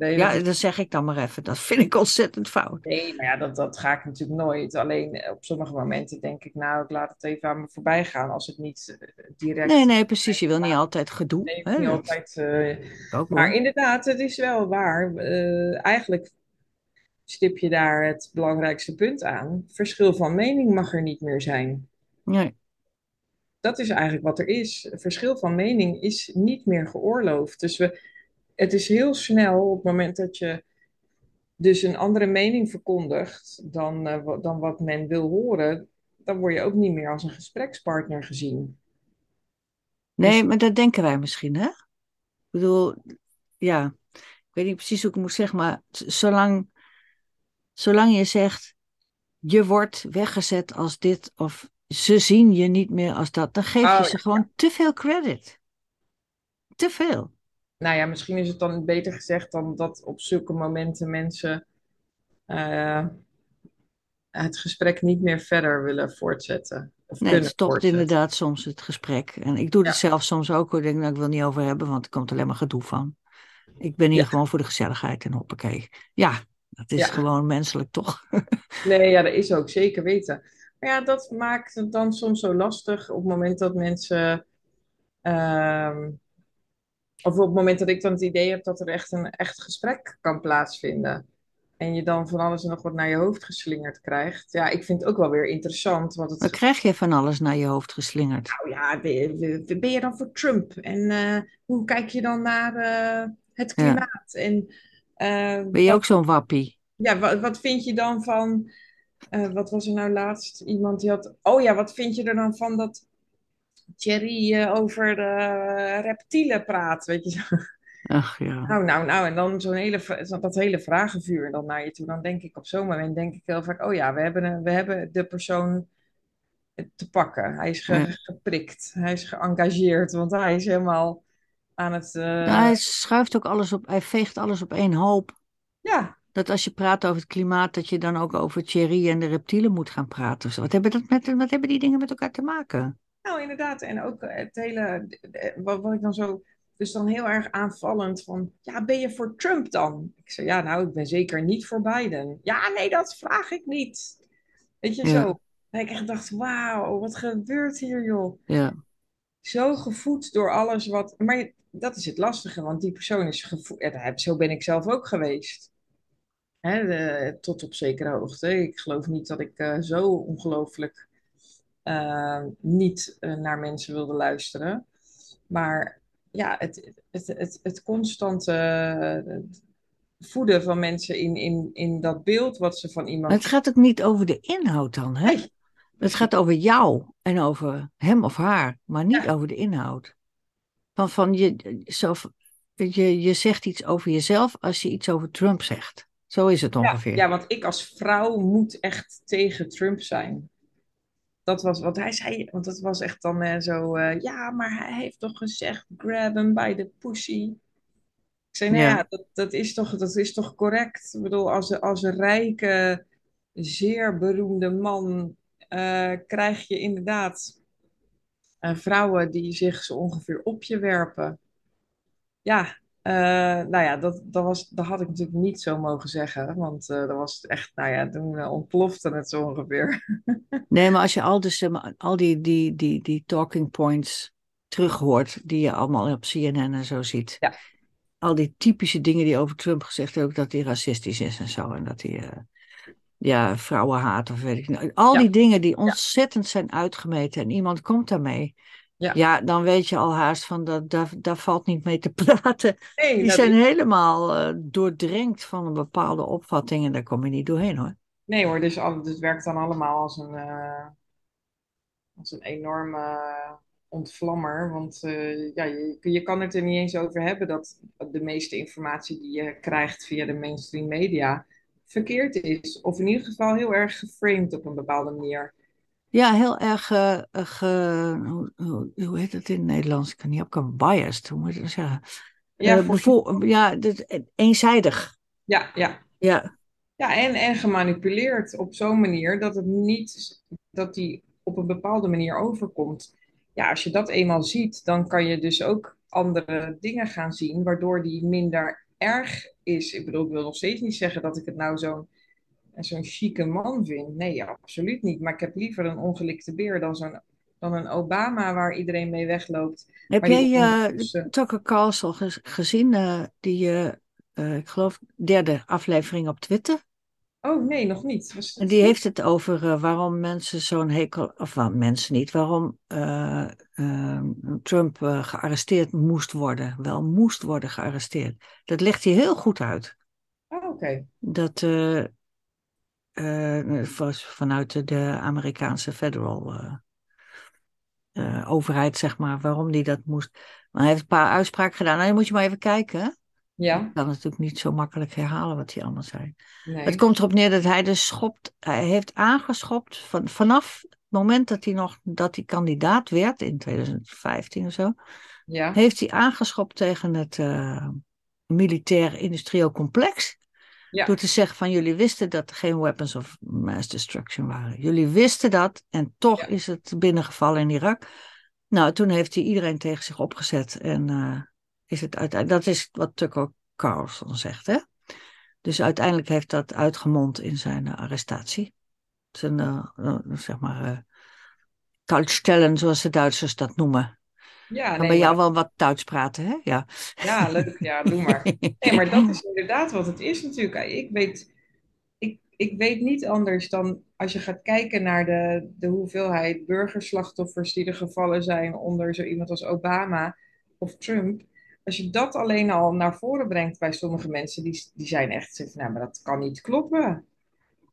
[SPEAKER 1] Nee,
[SPEAKER 2] Ja,
[SPEAKER 1] dat
[SPEAKER 2] zeg ik dan maar even. Dat vind ik ontzettend fout.
[SPEAKER 1] nee, maar ja, dat, dat ga ik natuurlijk nooit. Alleen eh, op sommige momenten denk ik, nou, ik laat het even aan me voorbij gaan als het niet eh, direct.
[SPEAKER 2] Nee, nee, precies. Je wil niet altijd gedoe.
[SPEAKER 1] Nee,
[SPEAKER 2] hè,
[SPEAKER 1] niet
[SPEAKER 2] dat-
[SPEAKER 1] altijd. eh, Maar inderdaad, het is wel waar. Eigenlijk stip je daar het belangrijkste punt aan. Verschil van mening mag er niet meer zijn.
[SPEAKER 2] Nee.
[SPEAKER 1] Dat is eigenlijk wat er is. Verschil van mening is niet meer geoorloofd. Dus we, het is heel snel op het moment dat je dus een andere mening verkondigt dan, eh, dan wat men wil horen, dan word je ook niet meer als een gesprekspartner gezien.
[SPEAKER 2] Nee,
[SPEAKER 1] Dus-
[SPEAKER 2] maar dat denken wij misschien, hè? Ik bedoel, ja, ik weet niet precies hoe ik moet zeggen, maar zolang, zolang je zegt, je wordt weggezet als dit of ze zien je niet meer als dat, dan geef je
[SPEAKER 1] Oh,
[SPEAKER 2] ze
[SPEAKER 1] ja.
[SPEAKER 2] gewoon te veel credit. Te veel.
[SPEAKER 1] Nou ja, misschien is het dan beter gezegd dan dat op zulke momenten mensen eh, het gesprek niet meer verder willen voortzetten. Of
[SPEAKER 2] Nee, het stopt
[SPEAKER 1] voortzetten.
[SPEAKER 2] inderdaad soms het gesprek. En ik doe het zelf soms ook. Ik denk, nou, ik wil niet over hebben, want er komt alleen maar gedoe van. Ik ben hier
[SPEAKER 1] Ja.
[SPEAKER 2] gewoon voor de gezelligheid en hoppakee. Ja, dat is
[SPEAKER 1] Ja.
[SPEAKER 2] gewoon menselijk, toch? (laughs)
[SPEAKER 1] Nee, ja, dat is ook zeker weten. Maar ja, dat maakt het dan soms zo lastig op het moment dat mensen. ehm, of op het moment dat ik dan het idee heb dat er echt een echt gesprek kan plaatsvinden. En je dan van alles en nog wat naar je hoofd geslingerd krijgt. Ja, ik vind het ook wel weer interessant. Want
[SPEAKER 2] Dan
[SPEAKER 1] het,
[SPEAKER 2] krijg je van alles naar je hoofd geslingerd.
[SPEAKER 1] nou ja, ben je, ben je dan voor Trump? En eh, hoe kijk je dan naar eh, het
[SPEAKER 2] Ja.
[SPEAKER 1] klimaat? En eh,
[SPEAKER 2] Ben je
[SPEAKER 1] wat-
[SPEAKER 2] ook zo'n wappie?
[SPEAKER 1] Ja, wat, wat vind je dan van, wat was er nou laatst? Iemand die had, oh ja, wat vind je er dan van dat Thierry eh, over de reptielen praat, weet je zo?
[SPEAKER 2] Ach ja.
[SPEAKER 1] Nou, nou, nou, en dan zo'n hele, dat hele vragenvuur dan naar je toe. Dan denk ik op zo'n moment, denk ik heel vaak, oh ja, we hebben, een, we hebben de persoon te pakken. Hij is ge-
[SPEAKER 2] Ja.
[SPEAKER 1] geprikt, hij is geëngageerd, want hij is helemaal aan het, eh,
[SPEAKER 2] hij schuift ook alles op, hij veegt alles op één hoop.
[SPEAKER 1] ja,
[SPEAKER 2] Dat als je praat over het klimaat, dat je dan ook over Thierry en de reptielen moet gaan praten. Wat hebben, dat met, wat hebben die dingen met elkaar te maken?
[SPEAKER 1] Nou, inderdaad. En ook het hele, wat, wat ik dan zo, dus dan heel erg aanvallend van, ja, ben je voor Trump dan? Ik zei, ja, nou, ik ben zeker niet voor Biden. Ja, nee, dat vraag ik niet. Weet je,
[SPEAKER 2] Ja.
[SPEAKER 1] zo. Ik echt dacht, wauw, wat gebeurt hier, joh?
[SPEAKER 2] Ja,
[SPEAKER 1] Zo gevoed door alles wat, maar dat is het lastige, want die persoon is gevoed, ja, zo ben ik zelf ook geweest. Hè, de- tot op zekere hoogte. Ik geloof niet dat ik eh, zo ongelooflijk eh, niet eh, naar mensen wilde luisteren. Maar ja, het, het, het, het constante eh, voeden van mensen in, in, in dat beeld wat ze van
[SPEAKER 2] maar
[SPEAKER 1] iemand.
[SPEAKER 2] het gaat ook niet over de inhoud dan, hè?
[SPEAKER 1] Nee.
[SPEAKER 2] Het gaat over jou en over hem of haar, maar niet
[SPEAKER 1] Ja.
[SPEAKER 2] over de inhoud. Van, van je, je, je zegt iets over jezelf als je iets over Trump zegt. Zo is het
[SPEAKER 1] Ja,
[SPEAKER 2] ongeveer.
[SPEAKER 1] ja, want ik als vrouw moet echt tegen Trump zijn. Dat was wat hij zei, want het was echt dan eh, zo, eh, ja, maar hij heeft toch gezegd, grab him by the pussy. Ik zei, nou
[SPEAKER 2] Ja.
[SPEAKER 1] ja, dat, dat, is toch, dat is toch correct? Ik bedoel, als, als een rijke, zeer beroemde man eh, krijg je inderdaad vrouwen die zich zo ongeveer op je werpen. Ja, eh, nou ja, dat, dat, was, dat had ik natuurlijk niet zo mogen zeggen, want eh, dat was echt, nou ja, toen eh, ontplofte het zo ongeveer. (laughs)
[SPEAKER 2] Nee, maar als je al, dus, al die, die, die, die talking points terughoort, die je allemaal op CNN en zo ziet.
[SPEAKER 1] Ja.
[SPEAKER 2] Al die typische dingen die over Trump gezegd hebben, ook dat hij racistisch is en zo. En dat hij ja, vrouwen haat of weet ik niet. Al
[SPEAKER 1] Ja.
[SPEAKER 2] die dingen die ontzettend zijn uitgemeten en iemand komt daarmee.
[SPEAKER 1] Ja.
[SPEAKER 2] Ja, dan weet je al haast van, dat, daar, daar valt niet mee te (laughs) praten.
[SPEAKER 1] Nee,
[SPEAKER 2] Die
[SPEAKER 1] dat
[SPEAKER 2] zijn
[SPEAKER 1] is-
[SPEAKER 2] helemaal eh, doordrenkt van een bepaalde opvatting en daar kom je niet doorheen hoor.
[SPEAKER 1] nee hoor, dus al, het werkt dan allemaal als een, eh, als een enorme ontvlammer. Want eh, ja, je, je kan het er niet eens over hebben dat de meeste informatie die je krijgt via de mainstream media verkeerd is. Of in ieder geval heel erg geframed op een bepaalde manier.
[SPEAKER 2] Ja, heel erg, ge- hoe, hoe, hoe heet het in het Nederlands? Ik kan niet op, biased, hoe moet je dat zeggen?
[SPEAKER 1] Ja,
[SPEAKER 2] Eh,
[SPEAKER 1] voor,
[SPEAKER 2] ja, dat- eenzijdig.
[SPEAKER 1] ja, ja.
[SPEAKER 2] Ja,
[SPEAKER 1] Ja, en, en gemanipuleerd op zo'n manier dat het niet, dat die op een bepaalde manier overkomt. Ja, als je dat eenmaal ziet, dan kan je dus ook andere dingen gaan zien, waardoor die minder erg is. Ik bedoel, ik wil nog steeds niet zeggen dat ik het nou zo'n zo'n chique man vind. Nee, absoluut niet. Maar ik heb liever een ongelikte beer dan zo'n dan een Obama waar iedereen mee wegloopt.
[SPEAKER 2] Heb jij eh. Tucker Carlson gez- gezien? eh, die, eh, ik geloof, derde aflevering op Twitter.
[SPEAKER 1] Oh, nee, nog niet. Was
[SPEAKER 2] En die heeft het over waarom mensen zo'n hekel, of wel mensen niet, waarom eh, eh, Trump gearresteerd moest worden, wel moest worden gearresteerd. Dat legt hij heel goed uit.
[SPEAKER 1] Oh, oké.
[SPEAKER 2] Dat eh, eh, was vanuit de, Amerikaanse federal eh, overheid, zeg maar, waarom die dat moest. Maar hij heeft een paar uitspraken gedaan. Nou, dan moet je maar even kijken. hè. Ik
[SPEAKER 1] Ja,
[SPEAKER 2] kan natuurlijk niet zo makkelijk herhalen wat hij allemaal zei. Het komt erop neer dat hij dus schopt, hij heeft aangeschopt van, vanaf het moment dat hij nog dat hij kandidaat werd in 2015 of zo,
[SPEAKER 1] Ja,
[SPEAKER 2] heeft hij aangeschopt tegen het eh, militair-industrieel complex.
[SPEAKER 1] Ja,
[SPEAKER 2] Door te zeggen van jullie wisten dat er geen weapons of mass destruction waren. Jullie wisten dat en toch
[SPEAKER 1] ja,
[SPEAKER 2] is het binnengevallen in Irak. Nou, toen heeft hij iedereen tegen zich opgezet en eh, is het uiteindelijk, dat is wat Tucker Carlson zegt, hè? Dus uiteindelijk heeft dat uitgemond in zijn eh, arrestatie. Zijn, eh, zeg maar, kaltstellen, zoals de Duitsers dat noemen.
[SPEAKER 1] Ja,
[SPEAKER 2] Kan
[SPEAKER 1] nee,
[SPEAKER 2] bij
[SPEAKER 1] maar
[SPEAKER 2] jou wel wat Duits praten, hè? Ja.
[SPEAKER 1] ja, leuk, ja, doe maar. (laughs) Nee, maar dat is inderdaad wat het is natuurlijk. Ik weet, ik, ik weet niet anders dan als je gaat kijken naar de, de hoeveelheid burgerslachtoffers die er gevallen zijn onder zo iemand als Obama of Trump. Als je dat alleen al naar voren brengt bij sommige mensen, die, die zijn echt, zeggen, nou, maar dat kan niet kloppen.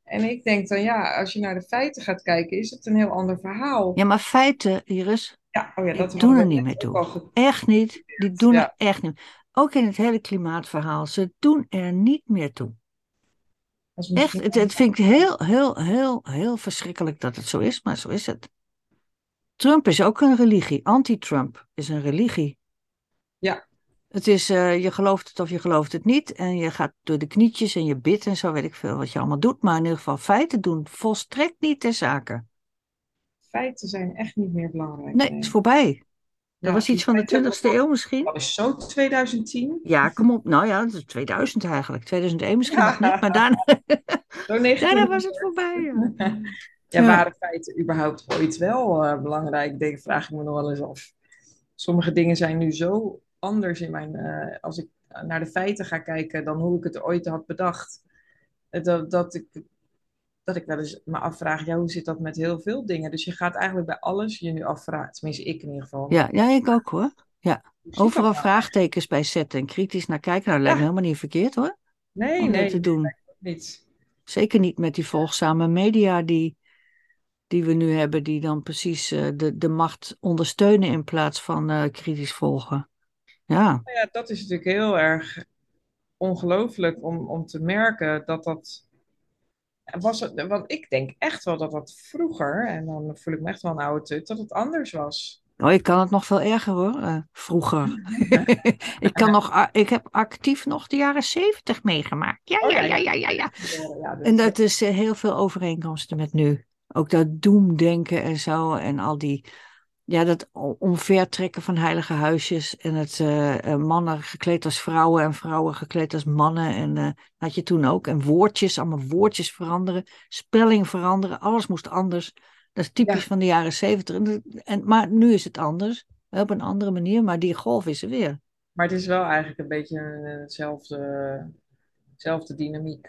[SPEAKER 1] En ik denk dan, ja, als je naar de feiten gaat kijken, is het een heel ander verhaal.
[SPEAKER 2] Ja, maar feiten, Iris,
[SPEAKER 1] Ja, oh ja,
[SPEAKER 2] die
[SPEAKER 1] dat
[SPEAKER 2] doen er niet meer toe. Echt niet. Die doen er echt niet. Ook in het hele klimaatverhaal. Ze doen er niet meer toe. Echt, het, het vind ik heel, heel, heel, heel verschrikkelijk dat het zo is, maar zo is het. Trump is ook een religie. Anti-Trump is een religie.
[SPEAKER 1] Ja,
[SPEAKER 2] Het is, eh, je gelooft het of je gelooft het niet. En je gaat door de knietjes en je bidt en zo weet ik veel wat je allemaal doet. Maar in ieder geval feiten doen volstrekt niet ter zake.
[SPEAKER 1] Feiten zijn echt niet meer belangrijk.
[SPEAKER 2] Nee, het is voorbij. Dat
[SPEAKER 1] Ja,
[SPEAKER 2] was iets van de
[SPEAKER 1] feiten,
[SPEAKER 2] 20e eeuw misschien.
[SPEAKER 1] dat is zo 2010.
[SPEAKER 2] Ja, kom op. Nou ja, dat is 2000 eigenlijk. 2001 misschien nog niet, maar daarna,
[SPEAKER 1] zo
[SPEAKER 2] daarna was
[SPEAKER 1] 1900.
[SPEAKER 2] het voorbij. Ja. (laughs)
[SPEAKER 1] Ja,
[SPEAKER 2] Ja.
[SPEAKER 1] waren feiten überhaupt ooit wel eh, belangrijk? Denk, vraag ik me nog wel eens af. Sommige dingen zijn nu zo anders in mijn. eh, als ik naar de feiten ga kijken dan hoe ik het ooit had bedacht. Eh, Dat, dat, ik, dat ik wel eens me afvraag, ja, hoe zit dat met heel veel dingen? Dus je gaat eigenlijk bij alles je nu afvragen, tenminste ik in ieder geval.
[SPEAKER 2] Ja, ja, ik ook hoor. Ja.
[SPEAKER 1] Dat
[SPEAKER 2] Overal vraagtekens bij zetten en kritisch naar kijken. Nou, lijkt me helemaal niet verkeerd hoor.
[SPEAKER 1] nee,
[SPEAKER 2] Om dat
[SPEAKER 1] nee,
[SPEAKER 2] te
[SPEAKER 1] nee,
[SPEAKER 2] doen.
[SPEAKER 1] niet.
[SPEAKER 2] Zeker niet met die volgzame media die, die we nu hebben, die dan precies eh, de, de macht ondersteunen in plaats van eh, kritisch volgen. Ja.
[SPEAKER 1] Nou ja, dat is natuurlijk heel erg ongelooflijk om, om te merken dat dat. Was het, want ik denk echt wel dat dat vroeger, en dan voel ik me echt wel een oude tut, dat het anders was.
[SPEAKER 2] Oh, ik kan het nog veel erger hoor. eh, vroeger. (laughs) ik, kan nog, ik heb actief nog de jaren zeventig meegemaakt. Ja,
[SPEAKER 1] Oh
[SPEAKER 2] ja,
[SPEAKER 1] ja,
[SPEAKER 2] ja,
[SPEAKER 1] ja.
[SPEAKER 2] ja. Ja, En
[SPEAKER 1] dat,
[SPEAKER 2] dat is eh, heel veel overeenkomsten met nu. Ook dat doemdenken en zo. En al die, ja, dat omvertrekken van heilige huisjes. En het eh, eh, mannen gekleed als vrouwen en vrouwen gekleed als mannen. En eh, had je toen ook. En woordjes, allemaal woordjes veranderen. Spelling veranderen. Alles moest anders. Dat is typisch
[SPEAKER 1] ja,
[SPEAKER 2] van de jaren zeventig. En, en, maar nu is het anders. Op een andere manier. Maar die golf is er weer.
[SPEAKER 1] maar het is wel eigenlijk een beetje hetzelfde, hetzelfde dynamiek.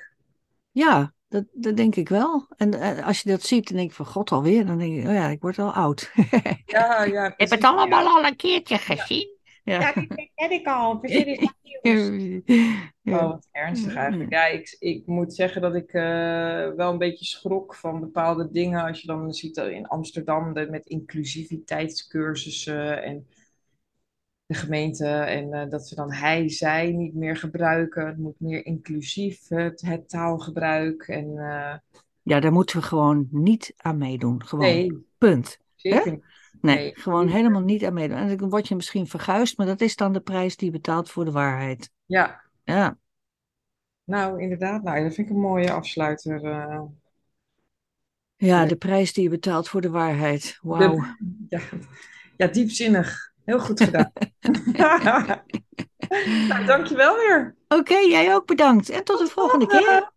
[SPEAKER 2] Ja, dat, dat denk ik wel. En eh, als je dat ziet, dan denk ik van god alweer. Dan denk je, oh ja, ik word wel oud. (laughs)
[SPEAKER 1] Ja, ja,
[SPEAKER 2] Ik heb het allemaal
[SPEAKER 1] Ja,
[SPEAKER 2] al een keertje gezien.
[SPEAKER 1] Ja,
[SPEAKER 2] Ja.
[SPEAKER 1] die ken ik al. (laughs) Precies, is nieuws. Oh, wat ernstig eigenlijk. Ja, ik, ik moet zeggen dat ik eh, wel een beetje schrok van bepaalde dingen. Als je dan ziet dat in Amsterdam de, met inclusiviteitscursussen en de gemeente. En eh, dat ze dan hij, zij niet meer gebruiken. Het moet meer inclusief, het, het taalgebruik. En eh,
[SPEAKER 2] Ja, daar moeten we gewoon niet aan meedoen. Gewoon,
[SPEAKER 1] Nee,
[SPEAKER 2] punt.
[SPEAKER 1] zeker.
[SPEAKER 2] Nee,
[SPEAKER 1] Nee.
[SPEAKER 2] gewoon helemaal niet aan meedoen. En dan word je misschien verguisd, maar dat is dan de prijs die je betaalt voor de waarheid.
[SPEAKER 1] Ja,
[SPEAKER 2] Ja,
[SPEAKER 1] nou inderdaad. Nou, dat vind ik een mooie afsluiter. eh.
[SPEAKER 2] ja
[SPEAKER 1] Nee.
[SPEAKER 2] de prijs die je betaalt voor de waarheid. Wauw.
[SPEAKER 1] Ja, ja, diepzinnig. Heel goed gedaan. (laughs) nou, dankjewel weer.
[SPEAKER 2] Oké, jij ook bedankt. En tot de volgende keer.